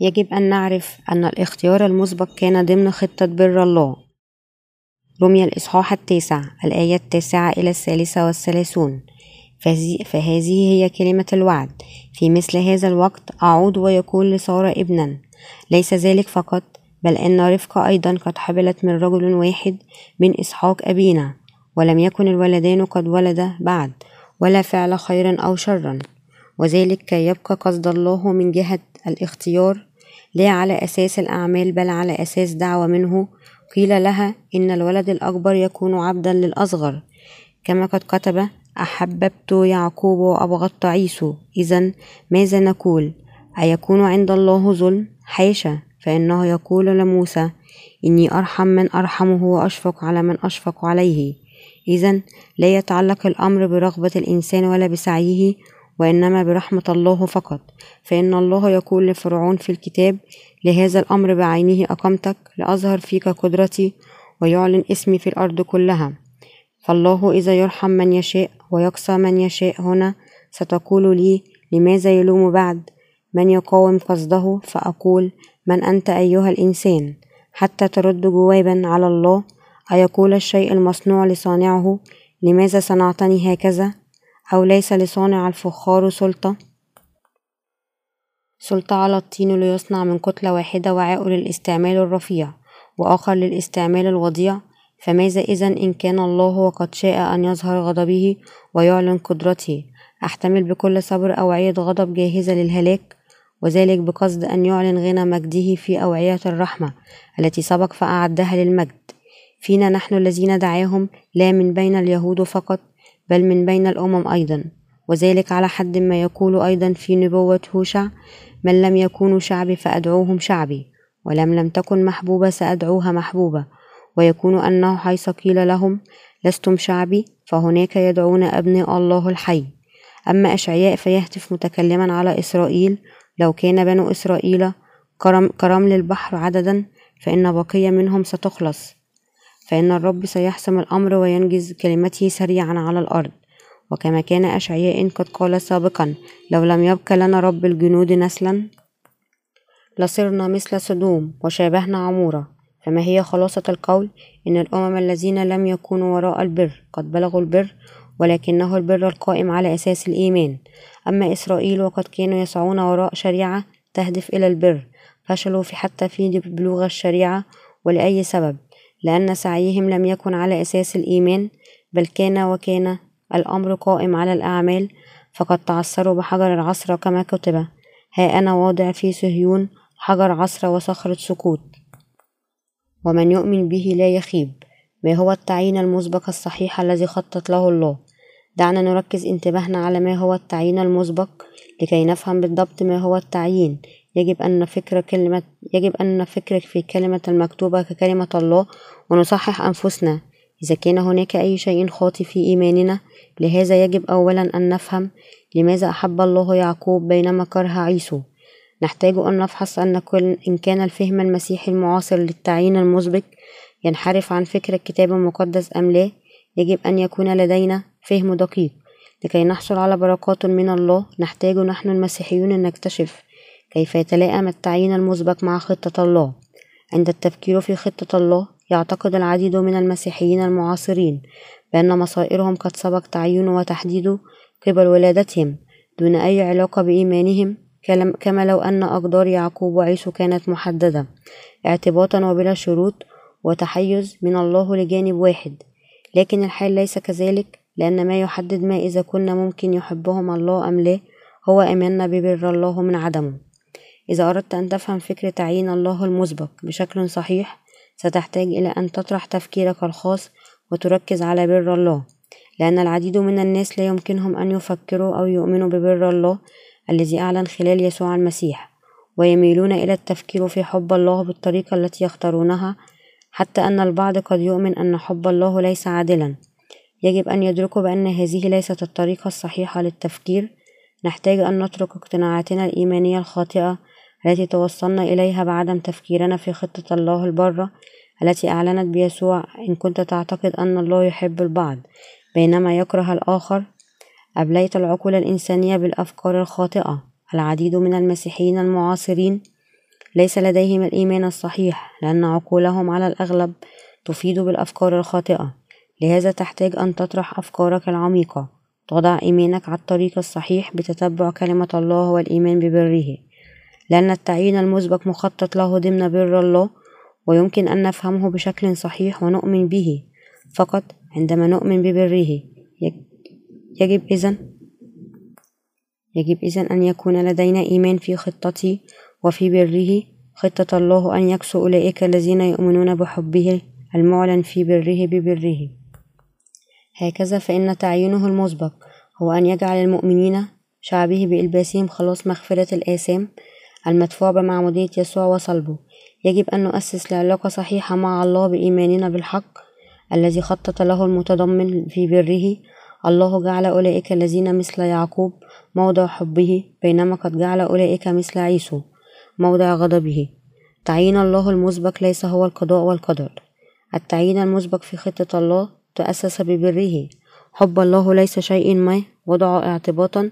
يجب أن نعرف أن الاختيار المسبق كان ضمن خطة بر الله. رمي الإصحاح التاسع الآية التاسعة إلى الثالثة والثلاثون. فهذه هي كلمة الوعد. في مثل هذا الوقت أعود ويكون لسارة ابنا ليس ذلك فقط بل أن رفقة أيضا قد حبلت من رجل واحد من إسحاق أبينا ولم يكن الولدان قد ولدا بعد ولا فعل خيرا أو شرا. وذلك كي يبقى قصد الله من جهة الاختيار لا على أساس الأعمال بل على أساس دعوة منه. قيل لها إن الولد الأكبر يكون عبدا للأصغر. كما قد كتب أحببت يعقوب وأبغضت عيسو. إذا ماذا نقول؟ أيكون عند الله ظلم؟ حاشا. فإنه يقول لموسى إني أرحم من أرحمه وأشفق على من أشفق عليه. إذا لا يتعلق الأمر برغبة الإنسان ولا بسعيه. وإنما برحمة الله فقط. فإن الله يقول لفرعون في الكتاب لهذا الأمر بعينه أقمتك لأظهر فيك قدرتي ويعلن اسمي في الأرض كلها. فالله إذا يرحم من يشاء ويقصى من يشاء هنا ستقول لي لماذا يلوم بعد؟ من يقاوم قصده؟ فأقول من أنت أيها الإنسان؟ حتى ترد جوابا على الله أيقول الشيء المصنوع لصانعه؟ لماذا صنعتني هكذا؟ أو ليس لصانع الفخار سلطة. سلطة على الطين ليصنع من كتلة واحدة وعاء للاستعمال الرفيع وآخر للاستعمال الوضيع. فماذا إذا إن كان الله وقد شاء أن يظهر غضبه ويعلن قدرته؟ أحتمل بكل صبر أوعية غضب جاهزة للهلاك وذلك بقصد أن يعلن غنى مجده في أوعية الرحمة التي سبق فأعدها للمجد. فينا نحن الذين دعاهم لا من بين اليهود فقط بل من بين الأمم أيضا وذلك على حد ما يقول أيضا في نبوة هوشع من لم يكونوا شعبي فأدعوهم شعبي ولم لم تكن محبوبة سأدعوها محبوبة ويكون أنه حيث قيل لهم لستم شعبي فهناك يدعون أبناء الله الحي. أما أشعياء فيهتف متكلما على إسرائيل لو كان بنو إسرائيل كرم كرمل البحر عددا فإن بقية منهم ستخلص. فإن الرب سيحسم الأمر وينجز كلمته سريعا على الأرض. وكما كان أشعياء قد قال سابقا لو لم يبق لنا رب الجنود نسلا لصرنا مثل سدوم وشابهنا عمورة. فما هي خلاصة القول؟ إن الأمم الذين لم يكونوا وراء البر قد بلغوا البر ولكنه البر القائم على أساس الإيمان. أما إسرائيل وقد كانوا يسعون وراء شريعة تهدف إلى البر فشلوا في حتى في بلوغ الشريعة ولأي سبب؟ لأن سعيهم لم يكن على أساس الإيمان بل كان وكان الأمر قائم على الأعمال فقد تعثروا بحجر العصر كما كتب. ها أنا واضع في صهيون حجر عصر وصخرة سكوت ومن يؤمن به لا يخيب. ما هو التعيين المسبق الصحيح الذي خطط له الله؟ دعنا نركز انتباهنا على ما هو التعيين المسبق لكي نفهم بالضبط ما هو التعيين. يجب أن نفكر كلمة يجب أن نفكر في كلمة المكتوبة ككلمة الله ونصحح أنفسنا. إذا كان هناك أي شيء خاطئ في إيماننا لهذا يجب أولا أن نفهم لماذا أحب الله يعقوب بينما كره عيسو. نحتاج أن نفحص أن كل إن كان الفهم المسيحي المعاصر للتعيين المسبق ينحرف عن فكر الكتاب المقدس أم لا يجب أن يكون لدينا فهم دقيق. لكي نحصل على بركات من الله نحتاج نحن المسيحيون أن نكتشف كيف يتلائم التعيين المسبق مع خطة الله. عند التفكير في خطة الله يعتقد العديد من المسيحيين المعاصرين بأن مصائرهم قد سبق تعيينه وتحديده قبل ولادتهم دون أي علاقة بإيمانهم كما لو أن أقدار يعقوب وعيسو كانت محددة اعتباطا وبلا شروط وتحيز من الله لجانب واحد. لكن الحال ليس كذلك لأن ما يحدد ما إذا كنا ممكن يحبهم الله أم لا هو إيماننا ببر الله من عدمه. إذا أردت أن تفهم فكرة تعيين الله المسبق بشكل صحيح ستحتاج إلى أن تطرح تفكيرك الخاص وتركز على بر الله لأن العديد من الناس لا يمكنهم أن يفكروا أو يؤمنوا ببر الله الذي أعلن خلال يسوع المسيح ويميلون إلى التفكير في حب الله بالطريقة التي يختارونها حتى أن البعض قد يؤمن أن حب الله ليس عادلا. يجب أن يدركوا بأن هذه ليست الطريقة الصحيحة للتفكير. نحتاج أن نترك اقتناعاتنا الإيمانية الخاطئة التي توصلنا إليها بعدم تفكيرنا في خطة الله البارة التي أعلنت بيسوع إن كنت تعتقد أن الله يحب البعض بينما يكره الآخر. أبليت العقول الإنسانية بالأفكار الخاطئة العديد من المسيحيين المعاصرين. ليس لديهم الإيمان الصحيح لأن عقولهم على الأغلب تفيد بالأفكار الخاطئة. لهذا تحتاج أن تطرح أفكارك العميقة تضع إيمانك على الطريق الصحيح بتتبع كلمة الله والإيمان ببره. لأن التعيين المسبق مخطط له ضمن بر الله ويمكن أن نفهمه بشكل صحيح ونؤمن به. فقط عندما نؤمن ببره يجب إذن يجب إذن أن يكون لدينا إيمان في خطته وفي بره. خطة الله أن يكسو أولئك الذين يؤمنون بحبه المعلن في بره ببره. هكذا فإن تعيينه المسبق هو أن يجعل المؤمنين شعبه بإلباسهم خلاص مغفرة الآثام المدفوع بمعمودية يسوع وصلبه. يجب أن نؤسس لعلاقة صحيحة مع الله بإيماننا بالحق الذي خطط له المتضمن في بره. الله جعل أولئك الذين مثل يعقوب موضع حبه بينما قد جعل أولئك مثل عيسو موضع غضبه. تعيين الله المسبق ليس هو القضاء والقدر. التعيين المسبق في خطة الله تأسس ببره. حب الله ليس شيء ما وضع اعتباطا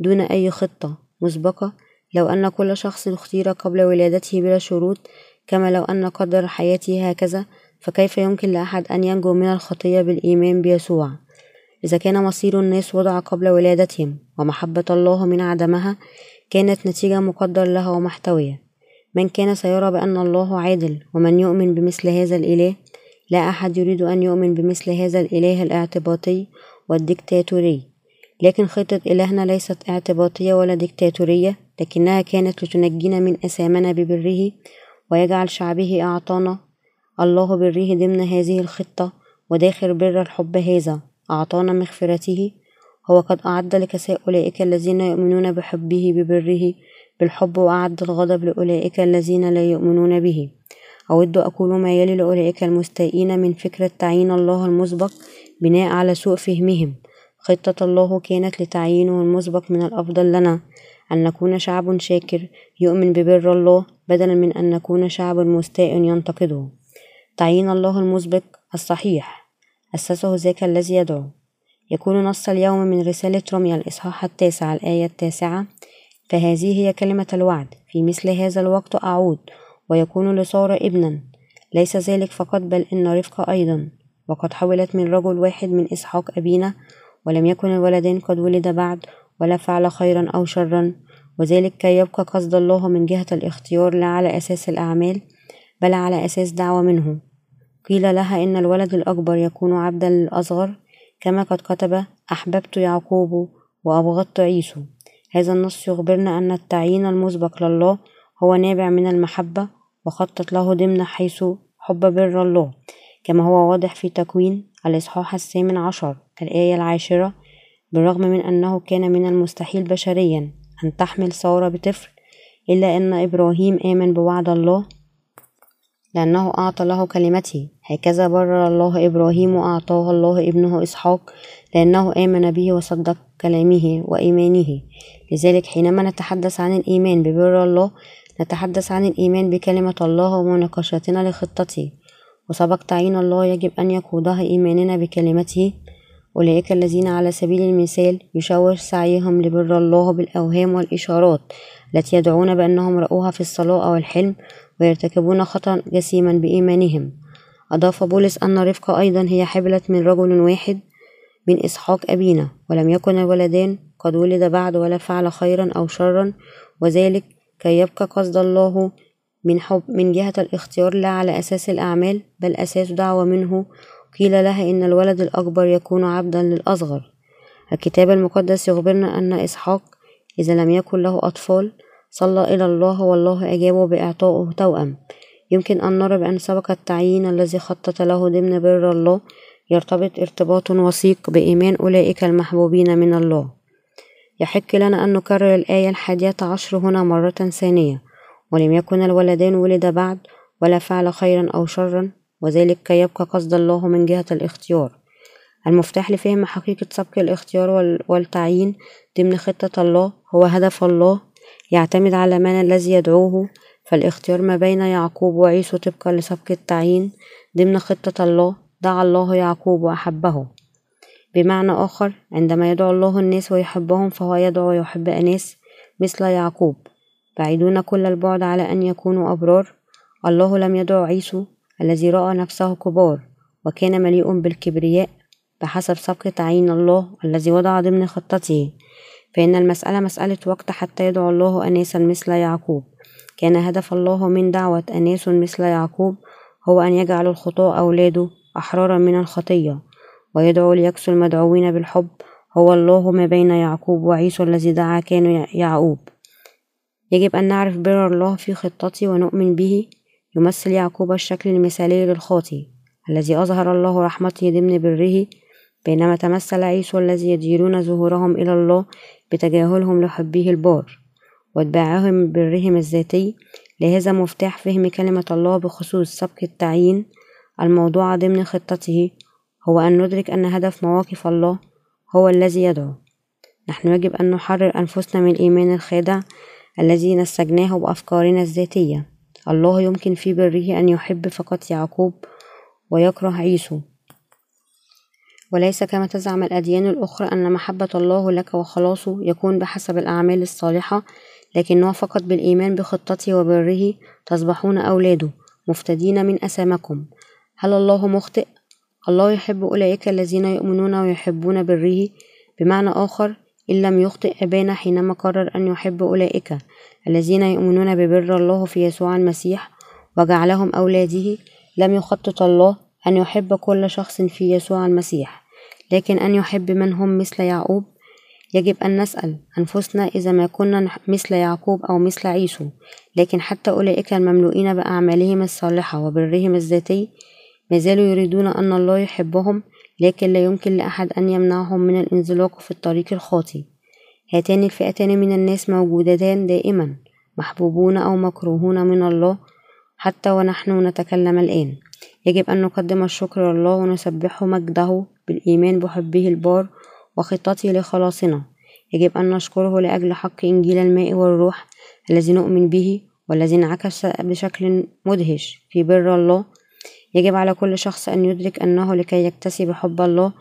دون أي خطة مسبقة. لو أن كل شخص اختير قبل ولادته بلا شروط كما لو أن قدر حياته هكذا فكيف يمكن لأحد أن ينجو من الخطية بالإيمان بيسوع؟ إذا كان مصير الناس وضع قبل ولادتهم ومحبة الله من عدمها كانت نتيجة مقدر لها ومحتوية. من كان سيرى بأن الله عادل ومن يؤمن بمثل هذا الإله لا أحد يريد أن يؤمن بمثل هذا الإله الاعتباطي والديكتاتوري لكن خطة إلهنا ليست اعتباطية ولا ديكتاتورية لكنها كانت لتنجينا من أثامنا ببره ويجعل شعبه أعطانا. الله بره ضمن هذه الخطة وداخل بر الحب هذا. أعطانا مغفرته. هو قد أعد لكساء أولئك الذين يؤمنون بحبه ببره بالحب وأعد الغضب لأولئك الذين لا يؤمنون به. أود أقول ما يلي لأولئك المستائين من فكرة تعيين الله المسبق بناء على سوء فهمهم. خطة الله كانت لتعيينه المسبق من الأفضل لنا. أن نكون شعب شاكر يؤمن ببر الله بدلا من أن نكون شعب مستاء ينتقده. تعيين الله المسبق الصحيح. أسسه ذاك الذي يدعو. يكون نص اليوم من رسالة رمية الإصحاح التاسع الآية التاسعة. فهذه هي كلمة الوعد. في مثل هذا الوقت أعود. ويكون لصار ابنا. ليس ذلك فقط بل إن رفقة أيضا. وقد حولت من رجل واحد من إسحاق أبينا ولم يكن الولدين قد ولد بعد. ولا فعل خيرا أو شرا وذلك كي يبقى قصد الله من جهة الاختيار لا على أساس الأعمال بل على أساس دعوة منه. قيل لها إن الولد الأكبر يكون عبدا للأصغر كما قد كتب أحببت يعقوب وأبغضت عيسو. هذا النص يخبرنا أن التعيين المسبق لله هو نابع من المحبة وخطط له ضمن حيث حب بر الله كما هو واضح في تكوين الإصحاح الثامن عشر الآية العاشرة بالرغم من أنه كان من المستحيل بشريا أن تحمل سارة بطفل إلا أن إبراهيم آمن بوعد الله لأنه أعطى له كلمته. هكذا برر الله إبراهيم وأعطاه الله ابنه إسحاق لأنه آمن به وصدق كلامه وإيمانه. لذلك حينما نتحدث عن الإيمان ببر الله نتحدث عن الإيمان بكلمة الله ومناقشتنا لخطته. وسبق تعيين الله يجب أن يقودها إيماننا بكلمته. أولئك الذين على سبيل المثال يشوش سعيهم لبر الله بالأوهام والإشارات التي يدعون بأنهم رأوها في الصلاة أو الحلم ويرتكبون خطأ جسيما بإيمانهم. أضاف بولس أن رفقة أيضا هي حبلة من رجل واحد من إسحاق أبينا ولم يكن الولدان قد ولد بعد ولا فعل خيرا أو شرا وذلك كي يبقى قصد الله من حب من جهة الاختيار لا على أساس الأعمال بل أساس دعوة منه قيل لها إن الولد الأكبر يكون عبدا للأصغر. الكتاب المقدس يخبرنا أن إسحاق إذا لم يكن له أطفال صلى إلى الله والله أجابه بإعطائه توأم. يمكن أن نرى بأن سبق التعيين الذي خطط له ضمن بر الله يرتبط ارتباط وثيق بإيمان أولئك المحبوبين من الله. يحق لنا أن نكرر الآية الحادية عشر هنا مرة ثانية. ولم يكن الولدان ولد بعد ولا فعل خيرا أو شرا وذلك كي يبقى قصد الله من جهة الاختيار. المفتاح لفهم حقيقة سبق الاختيار والتعيين ضمن خطة الله هو هدف الله يعتمد على من الذي يدعوه فالاختيار ما بين يعقوب وعيسو طبقا لسبق التعيين ضمن خطة الله دعا الله يعقوب وأحبه. بمعنى آخر عندما يدعو الله الناس ويحبهم فهو يدعو ويحب أناس مثل يعقوب. بعيدون كل البعد على أن يكونوا أبرار. الله لم يدع عيسو الذي رأى نفسه كبار وكان مليء بالكبرياء بحسب سبق تعيين الله الذي وضع ضمن خطته. فإن المسألة مسألة وقت حتى يدعو الله أناسا مثل يعقوب. كان هدف الله من دعوة أناس مثل يعقوب هو أن يجعل الخطاة أولاده أحرارا من الخطية ويدعو ليكسو المدعوين بالحب. هو الله ما بين يعقوب وعيسو الذي دعا كان يعقوب. يجب أن نعرف بر الله في خطته ونؤمن به. يمثل يعقوب الشكل المثالي للخاطي الذي أظهر الله رحمته ضمن بره بينما تمثل عيسو الذي يديرون ظهورهم إلى الله بتجاهلهم لحبه البار واتباعهم برهم الذاتي لهذا مفتاح فهم كلمة الله بخصوص سبق التعيين الموضوعة ضمن خطته هو أن ندرك أن هدف مواقف الله هو الذي يدعو. نحن يجب أن نحرر أنفسنا من الإيمان الخادع الذي نسجناه بأفكارنا الذاتية. الله يمكن في بره أن يحب فقط يعقوب ويكره عيسو. وليس كما تزعم الأديان الأخرى أن محبة الله لك وخلاصه يكون بحسب الأعمال الصالحة لكنه فقط بالإيمان بخطته وبره تصبحون أولاده مفتدين من أسامكم. هل الله مخطئ؟ الله يحب أولئك الذين يؤمنون ويحبون بره. بمعنى آخر إن لم يخطئ أبانا حينما قرر أن يحب أولئك. الذين يؤمنون ببر الله في يسوع المسيح وجعلهم أولاده لم يخطط الله أن يحب كل شخص في يسوع المسيح لكن أن يحب من هم مثل يعقوب. يجب أن نسأل أنفسنا إذا ما كنا مثل يعقوب أو مثل عيسو لكن حتى أولئك المملوئين بأعمالهم الصالحة وبرهم الذاتي ما زالوا يريدون أن الله يحبهم لكن لا يمكن لأحد أن يمنعهم من الانزلاق في الطريق الخاطئ. هاتان الفئتان من الناس موجودتان دائما محبوبون أو مكروهون من الله حتى ونحن نتكلم الآن. يجب أن نقدم الشكر لله ونسبحه مجده بالإيمان بحبه البار وخطته لخلاصنا. يجب أن نشكره لأجل حق إنجيل الماء والروح الذي نؤمن به والذي انعكس بشكل مدهش في بر الله. يجب على كل شخص أن يدرك أنه لكي يكتسب حب الله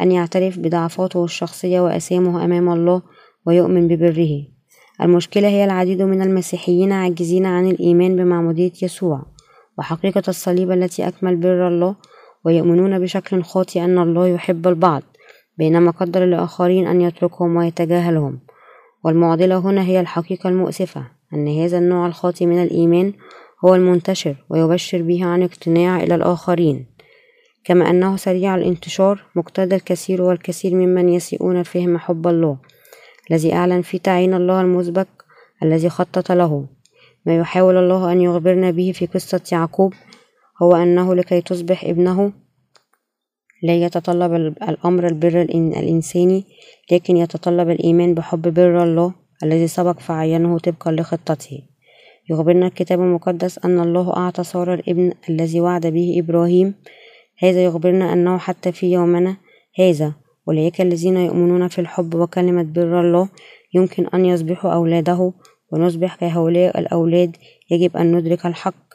أن يعترف بضعفاته الشخصية وأسامه أمام الله. ويؤمن ببره. المشكلة هي العديد من المسيحيين عاجزين عن الإيمان بمعمودية يسوع وحقيقة الصليب التي أكمل بر الله ويؤمنون بشكل خاطئ أن الله يحب البعض بينما قدر لآخرين أن يتركهم ويتجاهلهم. والمعضلة هنا هي الحقيقة المؤسفة أن هذا النوع الخاطئ من الإيمان هو المنتشر ويبشر به عن اقتناع إلى الآخرين. كما أنه سريع الانتشار مقتضى الكثير والكثير ممن يسيئون فهم حب الله. الذي أعلن في تعيين الله المسبق الذي خطط له. ما يحاول الله أن يخبرنا به في قصة يعقوب هو أنه لكي تصبح ابنه. لا يتطلب الأمر البر الإنساني لكن يتطلب الإيمان بحب بر الله الذي سبق فعينه طبقا لخطته. يخبرنا الكتاب المقدس أن الله أعطى سارة الابن الذي وعد به إبراهيم. هذا يخبرنا أنه حتى في يومنا هذا أولئك الذين يؤمنون في الحب وكلمة بر الله يمكن أن يصبحوا أولاده ونصبح كهؤلاء الأولاد يجب أن ندرك الحق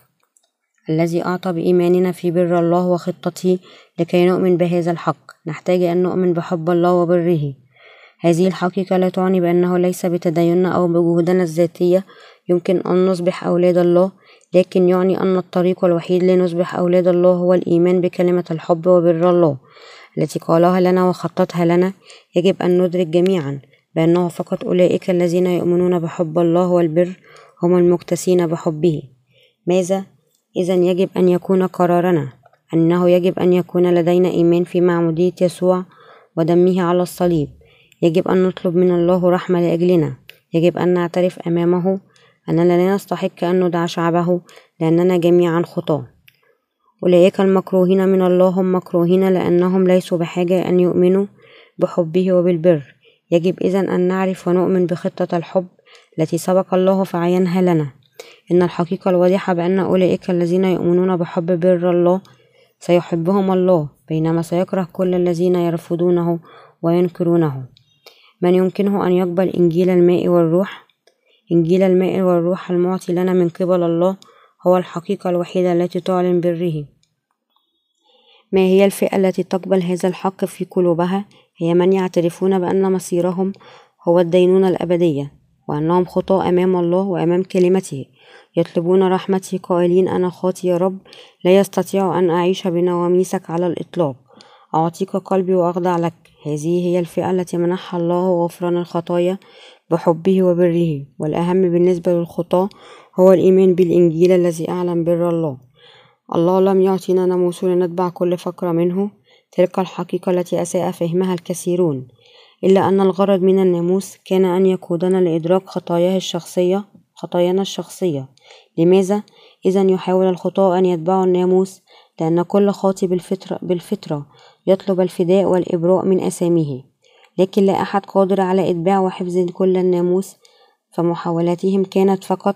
الذي أعطى بإيماننا في بر الله وخطته لكي نؤمن بهذا الحق. نحتاج أن نؤمن بحب الله وبره. هذه الحقيقة لا تعني بأنه ليس بتديننا أو بجهودنا الذاتية. يمكن أن نصبح أولاد الله لكن يعني أن الطريق الوحيد لنصبح أولاد الله هو الإيمان بكلمة الحب وبر الله. التي قالها لنا وخطتها لنا يجب أن ندرك جميعا بأنه فقط أولئك الذين يؤمنون بحب الله والبر هم المكتسين بحبه. ماذا؟ إذا يجب أن يكون قرارنا أنه يجب أن يكون لدينا إيمان في معمودية يسوع ودمه على الصليب. يجب أن نطلب من الله رحمة لأجلنا. يجب أن نعترف أمامه أننا لا نستحق أن ندع شعبه لأننا جميعا خطاة. أولئك المكروهين من الله هم مكروهين لأنهم ليسوا بحاجة أن يؤمنوا بحبه وبالبر. يجب إذا أن نعرف ونؤمن بخطة الحب التي سبق الله فعينها لنا. إن الحقيقة الواضحة بأن أولئك الذين يؤمنون بحب بر الله سيحبهم الله بينما سيكره كل الذين يرفضونه وينكرونه. من يمكنه أن يقبل إنجيل الماء والروح؟ إنجيل الماء والروح المعطي لنا من قبل الله هو الحقيقة الوحيدة التي تعلن بره. ما هي الفئة التي تقبل هذا الحق في قلوبها؟ هي من يعترفون بأن مصيرهم هو الدينونة الأبدية وأنهم خطاة أمام الله وأمام كلمته. يطلبون رحمتي قائلين أنا خاطي يا رب لا يستطيع أن أعيش بنواميسك على الإطلاق. أعطيك قلبي وأخضع لك. هذه هي الفئة التي منحها الله غفران الخطايا بحبه وبره. والأهم بالنسبة للخطاة هو الإيمان بالإنجيل الذي أعلن بر الله. الله لم يعطينا ناموس لنتبع كل فقرة منه. تلك الحقيقة التي أساء فهمها الكثيرون. إلا أن الغرض من الناموس كان أن يقودنا لإدراك خطاياه الشخصية خطايانا الشخصية. لماذا؟ إذا يحاول الخطاة أن يتبعوا الناموس لأن كل خاطي بالفطرة, بالفطرة يطلب الفداء والإبراء من أساميه. لكن لا أحد قادر على إتباع وحفظ كل الناموس فمحاولاتهم كانت فقط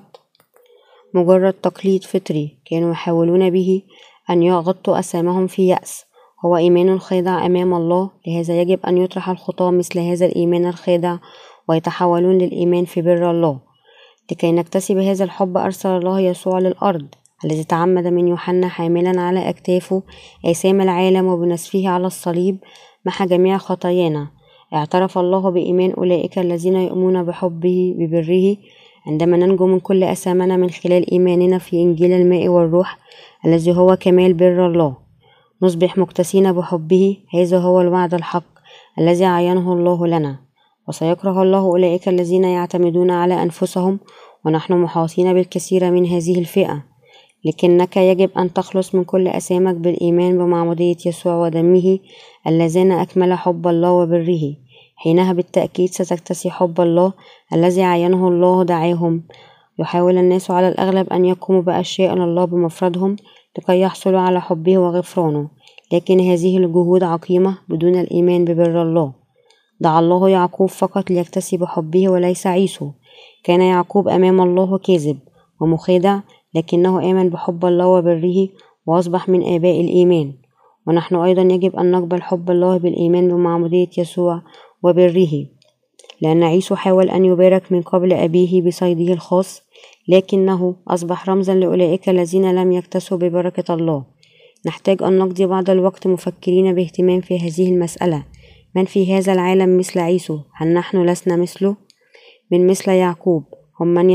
مجرد تقليد فطري كانوا يحاولون به أن يغطوا أسامهم في يأس. هو إيمان خادع أمام الله لهذا يجب أن يطرح الخطاة مثل هذا الإيمان الخادع ويتحولون للإيمان في بر الله. لكي نكتسب هذا الحب أرسل الله يسوع للأرض الذي تعمد من يوحنا حاملا على أكتافه آثام العالم وبنسفه على الصليب محى جميع خطايانا. اعترف الله بإيمان أولئك الذين يؤمنون بحبه ببره عندما ننجو من كل أثامنا من خلال إيماننا في إنجيل الماء والروح الذي هو كمال بر الله. نصبح مكتسين بحبه هذا هو الوعد الحق الذي عينه الله لنا. وسيكره الله أولئك الذين يعتمدون على أنفسهم ونحن محاطين بالكثير من هذه الفئة. لكنك يجب أن تخلص من كل أسامك بالإيمان بمعمودية يسوع ودمه اللذان أكمل حب الله وبره. حينها بالتأكيد ستكتسي حب الله الذي عينه الله دعاهم. يحاول الناس على الأغلب أن يقوموا بأشياء الله بمفردهم لكي يحصلوا على حبه وغفرانه لكن هذه الجهود عقيمة بدون الإيمان ببر الله. دعا الله يعقوب فقط ليكتسب حبه وليس عيسو. كان يعقوب أمام الله كاذب ومخادع لكنه آمن بحب الله وبره وأصبح من آباء الإيمان. ونحن أيضا يجب أن نقبل حب الله بالإيمان بمعمودية يسوع وبره لأن عيسو حاول أن يبارك من قبل أبيه بصيده الخاص لكنه أصبح رمزا لأولئك الذين لم يكتسوا ببركة الله. نحتاج أن نقضي بعض الوقت مفكرين باهتمام في هذه المسألة. من في هذا العالم مثل عيسو؟ هل نحن لسنا مثله؟ من مثل يعقوب هم من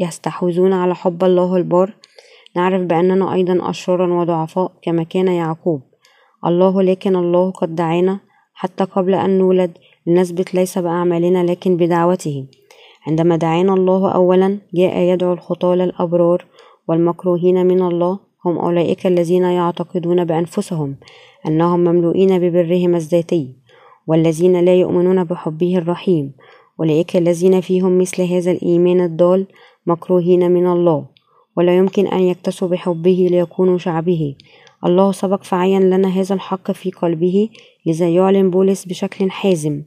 يستحوذون على حب الله البار؟ نعرف بأننا أيضا أشرارا وضعفاء كما كان يعقوب. الله لكن الله قد دعانا. حتى قبل أن نولد لنثبت ليس بأعمالنا لكن بدعوته. عندما دعانا الله أولا جاء يدعو الخطاة للأبرار والمكروهين من الله هم أولئك الذين يعتقدون بأنفسهم أنهم مملوئين ببرهم الذاتي والذين لا يؤمنون بحبه الرحيم أولئك الذين فيهم مثل هذا الإيمان الضال مكروهين من الله ولا يمكن أن يكتسوا بحبه ليكونوا شعبه. الله سبق فعين لنا هذا الحق في قلبه لذا يعلن بولس بشكل حازم.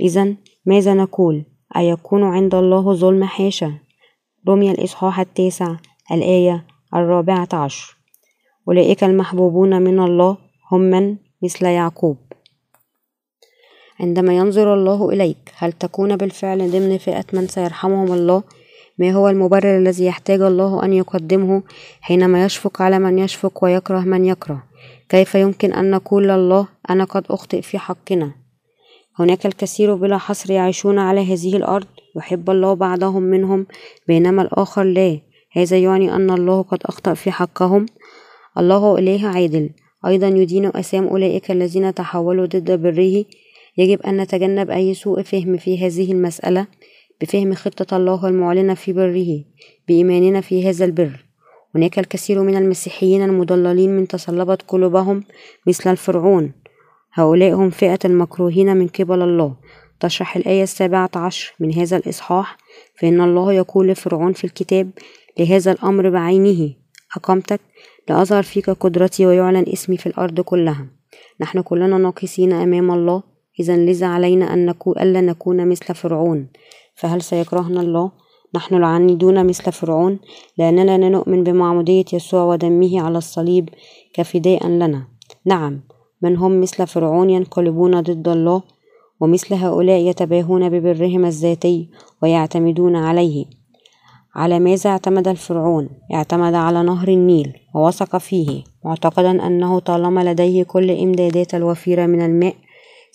إذا ماذا نقول؟ أيكون عند الله ظلم حاشا؟ رمي الإصحاح التاسع الآية الرابعة عشر. أولئك المحبوبون من الله هم من؟ مثل يعقوب. عندما ينظر الله إليك هل تكون بالفعل ضمن فئة من سيرحمهم الله؟ ما هو المبرر الذي يحتاج الله أن يقدمه حينما يشفق على من يشفق ويكره من يكره؟ كيف يمكن أن نقول لله أنا قد أخطئ في حقنا؟ هناك الكثير بلا حصر يعيشون على هذه الأرض يحب الله بعضهم منهم بينما الآخر لا. هذا يعني أن الله قد أخطأ في حقهم؟ الله إله عادل. أيضا يدين أسام أولئك الذين تحولوا ضد بره يجب أن نتجنب أي سوء فهم في هذه المسألة. بفهم خطة الله المعلنة في بره بإيماننا في هذا البر. هناك الكثير من المسيحيين المضللين من تصلبت قلوبهم مثل الفرعون. هؤلاء هم فئة المكروهين من قبل الله. تشرح الآية السابعة عشر من هذا الإصحاح فإن الله يقول لفرعون في الكتاب لهذا الأمر بعينه. أقامتك لأظهر فيك قدرتي ويعلن اسمي في الأرض كلها. نحن كلنا ناقصين أمام الله إذا لذا علينا أن نكون ألا نكون مثل فرعون. فهل سيكرهنا الله؟ نحن العاندون مثل فرعون؟ لأننا لا نؤمن بمعمودية يسوع ودمه على الصليب كفداء لنا. نعم من هم مثل فرعون ينقلبون ضد الله ومثل هؤلاء يتباهون ببرهم الذاتي ويعتمدون عليه. على ماذا اعتمد الفرعون؟ اعتمد على نهر النيل ووثق فيه معتقدا أنه طالما لديه كل إمدادات الوفيرة من الماء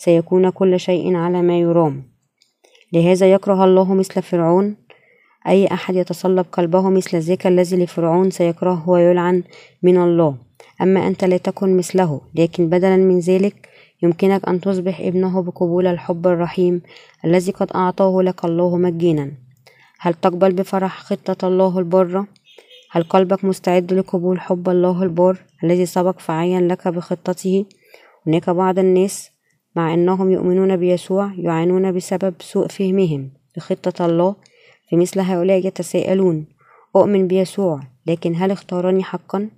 سيكون كل شيء على ما يرام لهذا يكره الله مثل فرعون أي أحد يتصلب قلبه مثل ذاك الذي لفرعون سيكرهه ويلعن من الله أما أنت لا تكن مثله لكن بدلا من ذلك يمكنك أن تصبح ابنه بقبول الحب الرحيم الذي قد أعطاه لك الله مجانا هل تقبل بفرح خطة الله البارة؟ هل قلبك مستعد لقبول حب الله البار الذي سبق فعين لك بخطته؟ هناك بعض الناس مع أنهم يؤمنون بيسوع يعانون بسبب سوء فهمهم لخطة الله في مثل هؤلاء يتساءلون أؤمن بيسوع لكن هل اختارني حقا؟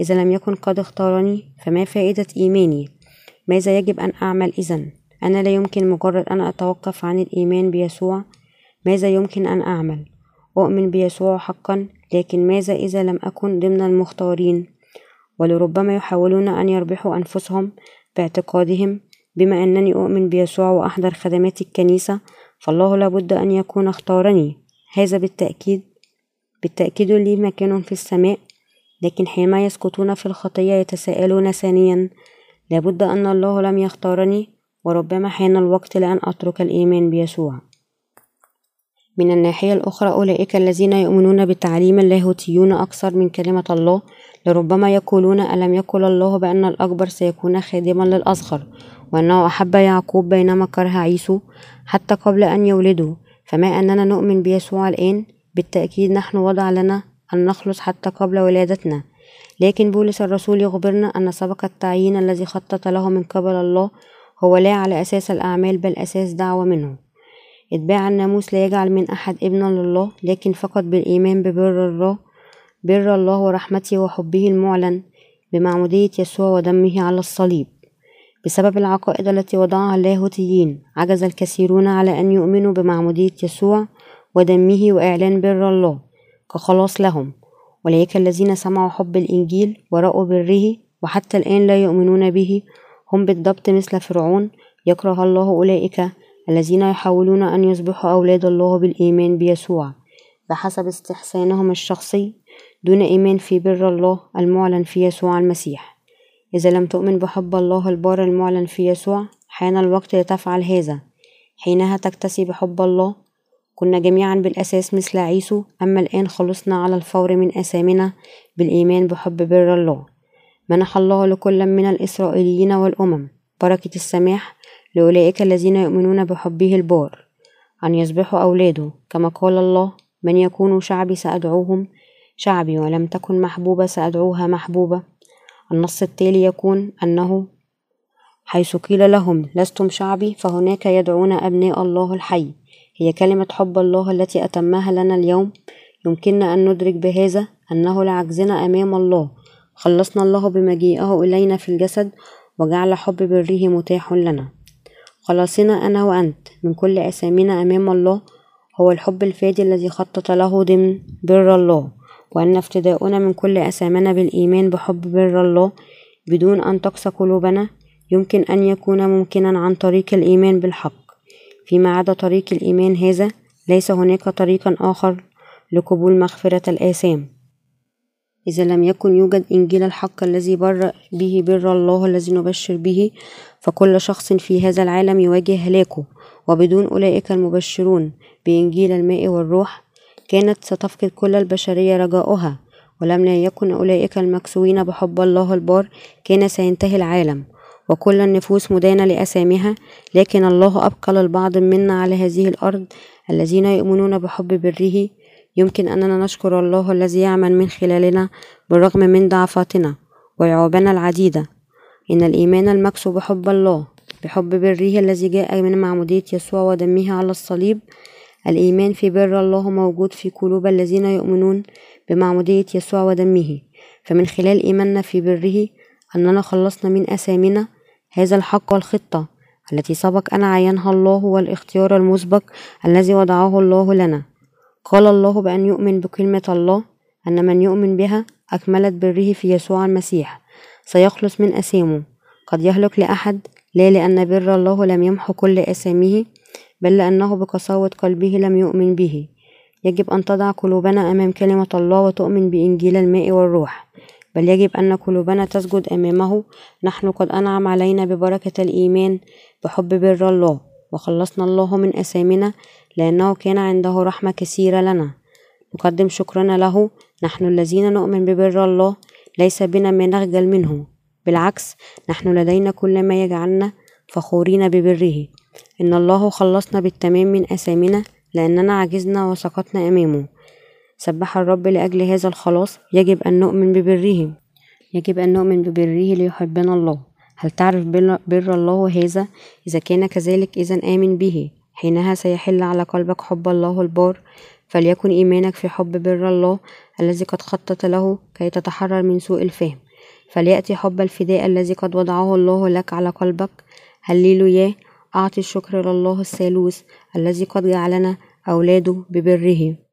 إذا لم يكن قد اختارني فما فائدة إيماني؟ ماذا يجب أن أعمل إذا؟ أنا لا يمكن مجرد أن أتوقف عن الإيمان بيسوع ماذا يمكن أن أعمل؟ أؤمن بيسوع حقا لكن ماذا إذا لم أكن ضمن المختارين؟ ولربما يحاولون أن يربحوا أنفسهم باعتقادهم بما أنني أؤمن بيسوع وأحضر خدمات الكنيسة فالله لابد أن يكون اختارني. هذا بالتأكيد بالتأكيد لي مكان في السماء لكن حينما يسقطون في الخطية يتساءلون ثانيا. لابد أن الله لم يختارني وربما حان الوقت لأن أترك الإيمان بيسوع. من الناحية الأخرى أولئك الذين يؤمنون بالتعليم اللاهوتيون أكثر من كلمة الله لربما يقولون ألم يقل الله بأن الأكبر سيكون خادما للأصغر؟ وأنه أحب يعقوب بينما كره عيسو حتى قبل أن يولدوا فما أننا نؤمن بيسوع الآن؟ بالتأكيد نحن وضع لنا أن نخلص حتى قبل ولادتنا. لكن بولس الرسول يخبرنا أن سبق التعيين الذي خطط له من قبل الله هو لا على أساس الأعمال بل أساس دعوة منه. إتباع الناموس لا يجعل من أحد ابنا لله لكن فقط بالإيمان ببر الله بر الله ورحمته وحبه المعلن بمعمودية يسوع ودمه على الصليب. بسبب العقائد التي وضعها اللاهوتيين عجز الكثيرون على أن يؤمنوا بمعمودية يسوع ودمه وإعلان بر الله كخلاص لهم. أولئك الذين سمعوا حب الإنجيل ورأوا بره وحتى الآن لا يؤمنون به هم بالضبط مثل فرعون. يكره الله أولئك الذين يحاولون أن يصبحوا أولاد الله بالإيمان بيسوع. بحسب استحسانهم الشخصي دون إيمان في بر الله المعلن في يسوع المسيح. إذا لم تؤمن بحب الله البار المعلن في يسوع حان الوقت لتفعل هذا حينها تكتسي بحب الله. كنا جميعا بالأساس مثل عيسو أما الآن خلصنا على الفور من أثامنا بالإيمان بحب بر الله. منح الله لكل من الإسرائيليين والأمم بركة السماح لأولئك الذين يؤمنون بحبه البار أن يصبحوا أولاده. كما قال الله من يكون شعبي سأدعوهم. شعبي ولم تكن محبوبة سأدعوها محبوبة. النص التالي يكون أنه حيث قيل لهم لستم شعبي فهناك يدعون أبناء الله الحي. هي كلمة حب الله التي أتمها لنا اليوم. يمكننا أن ندرك بهذا أنه لعجزنا أمام الله. خلصنا الله بمجيئه إلينا في الجسد وجعل حب بره متاح لنا. خلاصنا أنا وأنت من كل أسامينا أمام الله هو الحب الفادي الذي خطط له ضمن بر الله. وأن افتداؤنا من كل أسامنا بالإيمان بحب بر الله بدون أن تقسى قلوبنا يمكن أن يكون ممكنا عن طريق الإيمان بالحق. فيما عدا طريق الإيمان هذا ليس هناك طريق آخر لقبول مغفرة الآثام. إذا لم يكن يوجد إنجيل الحق الذي بر به بر الله الذي نبشر به فكل شخص في هذا العالم يواجه هلاكه وبدون أولئك المبشرون بإنجيل الماء والروح كانت ستفقد كل البشرية رجاؤها ولم يكن أولئك المكسوين بحب الله البار كان سينتهي العالم وكل النفوس مدانة لأسامها لكن الله أبقى للبعض منا على هذه الأرض الذين يؤمنون بحب بره. يمكن أننا نشكر الله الذي يعمل من خلالنا بالرغم من ضعفاتنا وعيوبنا العديدة. إن الإيمان المكسو بحب الله بحب بره الذي جاء من معمودية يسوع ودمه على الصليب الإيمان في بر الله موجود في قلوب الذين يؤمنون بمعمودية يسوع ودمه. فمن خلال إيماننا في بره أننا خلصنا من أثامنا هذا الحق والخطة التي سبق أن عينها الله والاختيار المسبق الذي وضعه الله لنا. قال الله بأن يؤمن بكلمة الله أن من يؤمن بها أكملت بره في يسوع المسيح. سيخلص من أثامه قد يهلك لأحد لا لأن بر الله لم يمحو كل أساميه بل لأنه بقساوة قلبه لم يؤمن به. يجب أن تضع قلوبنا أمام كلمة الله وتؤمن بإنجيل الماء والروح. بل يجب أن قلوبنا تسجد أمامه. نحن قد أنعم علينا ببركة الإيمان بحب بر الله. وخلصنا الله من أثامنا لأنه كان عنده رحمة كثيرة لنا. نقدم شكرنا له. نحن الذين نؤمن ببر الله ليس بنا ما نخجل منه. بالعكس نحن لدينا كل ما يجعلنا فخورين ببره. إن الله خلصنا بالتمام من أثامنا لأننا عجزنا وسقطنا أمامه. سبح الرب لأجل هذا الخلاص يجب أن نؤمن ببره. يجب أن نؤمن ببره ليحبنا الله. هل تعرف بر الله هذا؟ إذا كان كذلك إذا آمن به. حينها سيحل على قلبك حب الله البار. فليكن إيمانك في حب بر الله الذي قد خطط له كي تتحرر من سوء الفهم. فليأتي حب الفداء الذي قد وضعه الله لك على قلبك. هللويا. أعطي الشكر لله الثالوث الذي قد جعلنا أولاده ببره.